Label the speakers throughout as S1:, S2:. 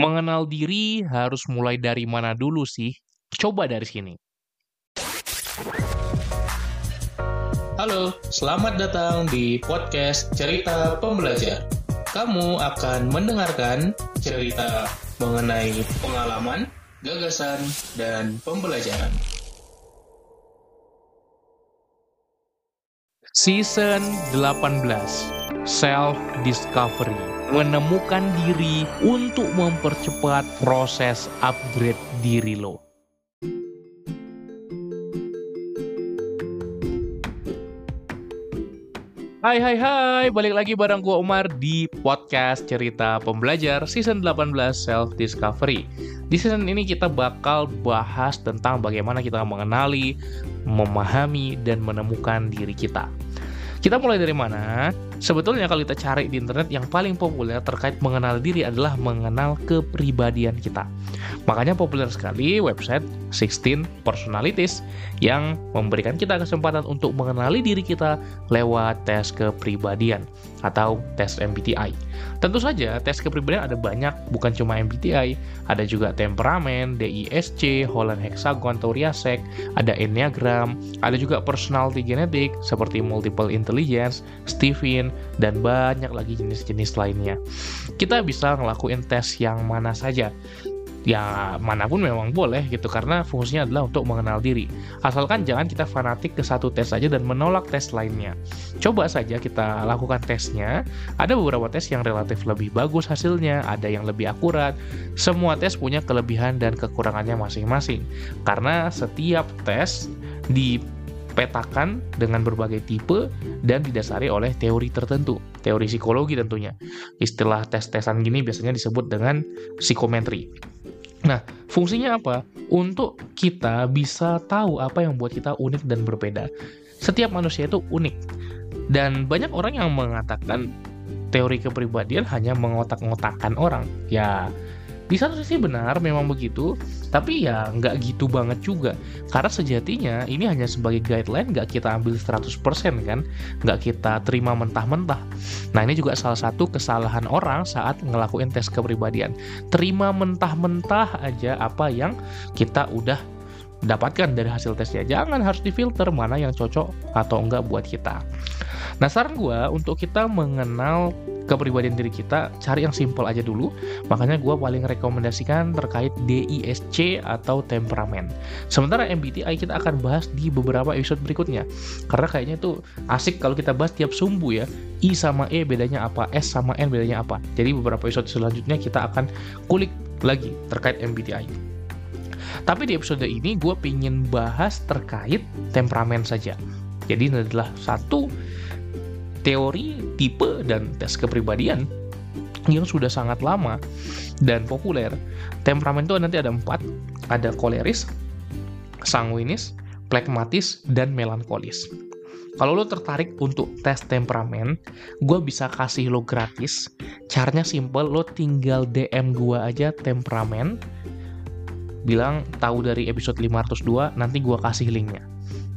S1: Mengenal diri harus mulai dari mana dulu sih? Coba dari sini.
S2: Halo, selamat datang di podcast Cerita Pembelajar. Kamu akan mendengarkan cerita mengenai pengalaman, gagasan, dan pembelajaran.
S1: Season 18 Self Discovery Menemukan diri untuk mempercepat proses upgrade diri lo. Hai hai hai, balik lagi bareng gua Umar di podcast cerita pembelajar season 18 Self Discovery. Di season ini kita bakal bahas tentang bagaimana kita mengenali, memahami, dan menemukan diri kita. Kita mulai dari mana? Sebetulnya kalau kita cari di internet yang paling populer terkait mengenal diri adalah mengenal kepribadian kita. Makanya populer sekali website 16 Personalities yang memberikan kita kesempatan untuk mengenali diri kita lewat tes kepribadian atau tes MBTI. Tentu saja tes kepribadian ada banyak, bukan cuma MBTI, ada juga temperamen, DISC, Holland Hexagon atau Riasek, ada Enneagram, ada juga personality genetik seperti multiple intelligence, Stephen, dan banyak lagi jenis-jenis lainnya. Kita bisa ngelakuin tes yang mana saja. Ya mana pun memang boleh gitu karena fungsinya adalah untuk mengenal diri. Asalkan jangan kita fanatik ke satu tes saja dan menolak tes lainnya. Coba saja kita lakukan tesnya. Ada beberapa tes yang relatif lebih bagus hasilnya ada yang lebih akurat. Semua tes punya kelebihan dan kekurangannya masing-masing. Karena setiap tes dipetakan dengan berbagai tipe dan didasari oleh teori tertentu teori psikologi tentunya istilah tes-tesan gini biasanya disebut dengan psikometri Nah, fungsinya apa? Untuk kita bisa tahu apa yang buat kita unik dan berbeda. Setiap manusia itu unik. Dan banyak orang yang mengatakan teori kepribadian hanya mengotak-ngotakan orang. Ya, di satu sisi benar memang begitu, tapi ya nggak gitu banget juga. Karena sejatinya ini hanya sebagai guideline nggak kita ambil 100% kan, nggak kita terima mentah-mentah. Nah ini juga salah satu kesalahan orang saat ngelakuin tes kepribadian. Terima mentah-mentah aja apa yang kita udah dapatkan dari hasil tesnya. Jangan harus difilter mana yang cocok atau enggak buat kita. Nah, saran gue untuk kita mengenal kepribadian diri kita, cari yang simple aja dulu. Makanya gue paling rekomendasikan terkait DISC atau temperamen. Sementara MBTI kita akan bahas di beberapa episode berikutnya. Karena kayaknya itu asik kalau kita bahas tiap sumbu ya. I sama E bedanya apa, S sama N bedanya apa. Jadi beberapa episode selanjutnya kita akan kulik lagi terkait MBTI. Tapi di episode ini gue pingin bahas terkait temperamen saja. Jadi ini adalah satu teori, tipe, dan tes kepribadian yang sudah sangat lama dan populer. Temperamen itu nanti ada empat, ada koleris, sanguinis, plekmatis, dan melankolis. Kalau lo tertarik untuk tes temperamen, gue bisa kasih lo gratis. Caranya simple, lo tinggal DM gue aja temperamen, bilang tahu dari episode 502 nanti gua kasih linknya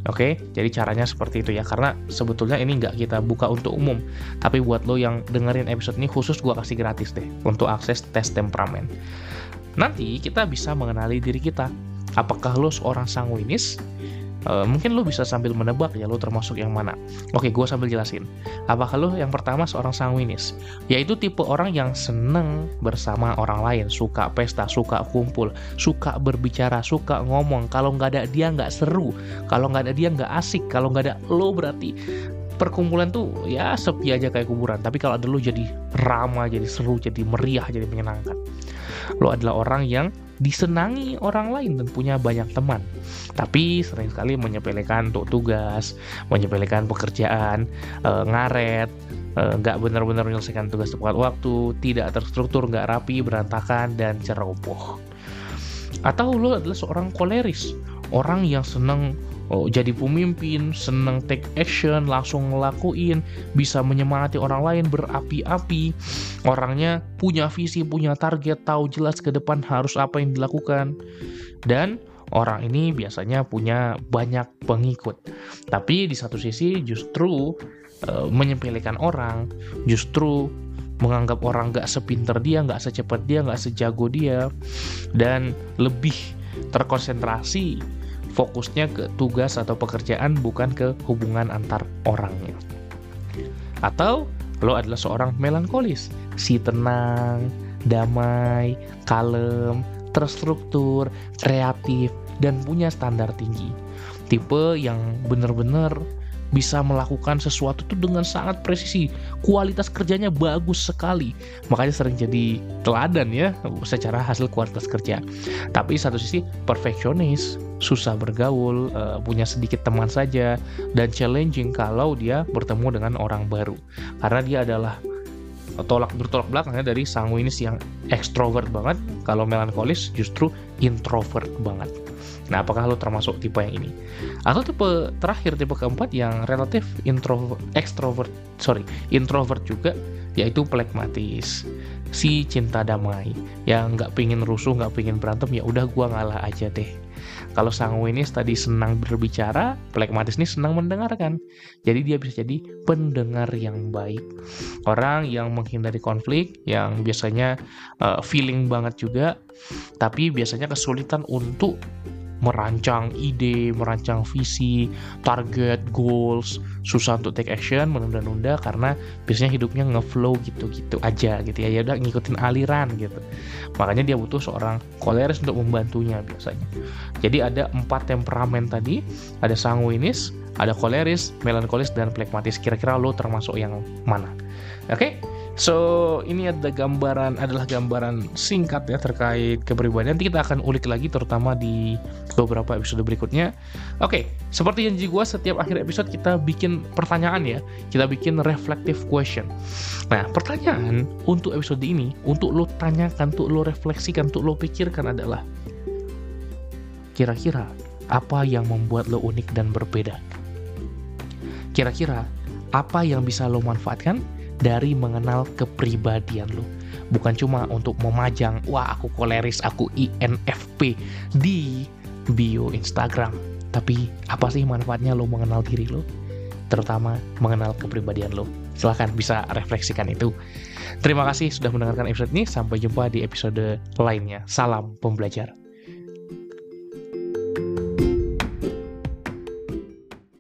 S1: Oke, jadi caranya seperti itu ya, karena sebetulnya ini nggak kita buka untuk umum, tapi buat lo yang dengerin episode ini khusus gua kasih gratis deh untuk akses tes temperamen. Nanti kita bisa mengenali diri kita. Apakah lo seorang sanguinis? Uh, mungkin lo bisa sambil menebak ya lo termasuk yang mana. Oke, gue sambil jelasin. Apakah lo yang pertama seorang sanguinis? Yaitu tipe orang yang seneng bersama orang lain, suka pesta, suka kumpul, suka berbicara, suka ngomong. Kalau nggak ada dia nggak seru, kalau nggak ada dia nggak asik, kalau nggak ada lo berarti perkumpulan tuh ya sepi aja kayak kuburan. Tapi kalau ada lo jadi ramah, jadi seru, jadi meriah, jadi menyenangkan. Lo adalah orang yang disenangi orang lain dan punya banyak teman. Tapi sering sekali menyepelekan untuk tugas, menyepelekan pekerjaan, e, ngaret, eh, nggak e, benar-benar menyelesaikan tugas tepat waktu, tidak terstruktur, nggak rapi, berantakan, dan ceroboh. Atau lo adalah seorang koleris, orang yang senang oh, jadi pemimpin, senang take action, langsung ngelakuin, bisa menyemangati orang lain berapi-api. Orangnya punya visi, punya target, tahu jelas ke depan harus apa yang dilakukan. Dan orang ini biasanya punya banyak pengikut. Tapi di satu sisi justru menyepelekan orang, justru menganggap orang nggak sepinter dia, nggak secepat dia, nggak sejago dia, dan lebih terkonsentrasi fokusnya ke tugas atau pekerjaan bukan ke hubungan antar orangnya. Atau lo adalah seorang melankolis, si tenang, damai, kalem, terstruktur, kreatif, dan punya standar tinggi. Tipe yang benar-benar bisa melakukan sesuatu itu dengan sangat presisi. Kualitas kerjanya bagus sekali. Makanya sering jadi teladan ya secara hasil kualitas kerja. Tapi satu sisi perfeksionis, susah bergaul, uh, punya sedikit teman saja dan challenging kalau dia bertemu dengan orang baru. Karena dia adalah tolak bertolak belakangnya dari sanguinis yang ekstrovert banget kalau melankolis justru introvert banget. Nah apakah lo termasuk tipe yang ini? Atau tipe terakhir tipe keempat yang relatif introvert ekstrovert sorry introvert juga yaitu plekmatis. Si cinta damai yang nggak pingin rusuh nggak pingin berantem ya udah gua ngalah aja deh kalau sanguinis tadi senang berbicara, plekmatis ini senang mendengarkan. Jadi dia bisa jadi pendengar yang baik. Orang yang menghindari konflik, yang biasanya uh, feeling banget juga, tapi biasanya kesulitan untuk merancang ide, merancang visi, target, goals, susah untuk take action, menunda-nunda karena biasanya hidupnya ngeflow gitu-gitu aja gitu ya, ya udah ngikutin aliran gitu. Makanya dia butuh seorang koleris untuk membantunya biasanya. Jadi ada empat temperamen tadi, ada sanguinis, ada koleris, melankolis, dan plekmatis. Kira-kira lo termasuk yang mana? Oke? Okay? So ini ada gambaran adalah gambaran singkat ya terkait kepribadian. Nanti kita akan ulik lagi terutama di beberapa episode berikutnya. Oke, okay, seperti janji gue setiap akhir episode kita bikin pertanyaan ya. Kita bikin reflective question. Nah pertanyaan untuk episode ini untuk lo tanyakan, untuk lo refleksikan, untuk lo pikirkan adalah kira-kira apa yang membuat lo unik dan berbeda? Kira-kira apa yang bisa lo manfaatkan dari mengenal kepribadian lo. Bukan cuma untuk memajang, wah aku koleris, aku INFP di bio Instagram. Tapi apa sih manfaatnya lo mengenal diri lo? Terutama mengenal kepribadian lo. Silahkan bisa refleksikan itu. Terima kasih sudah mendengarkan episode ini. Sampai jumpa di episode lainnya. Salam pembelajar.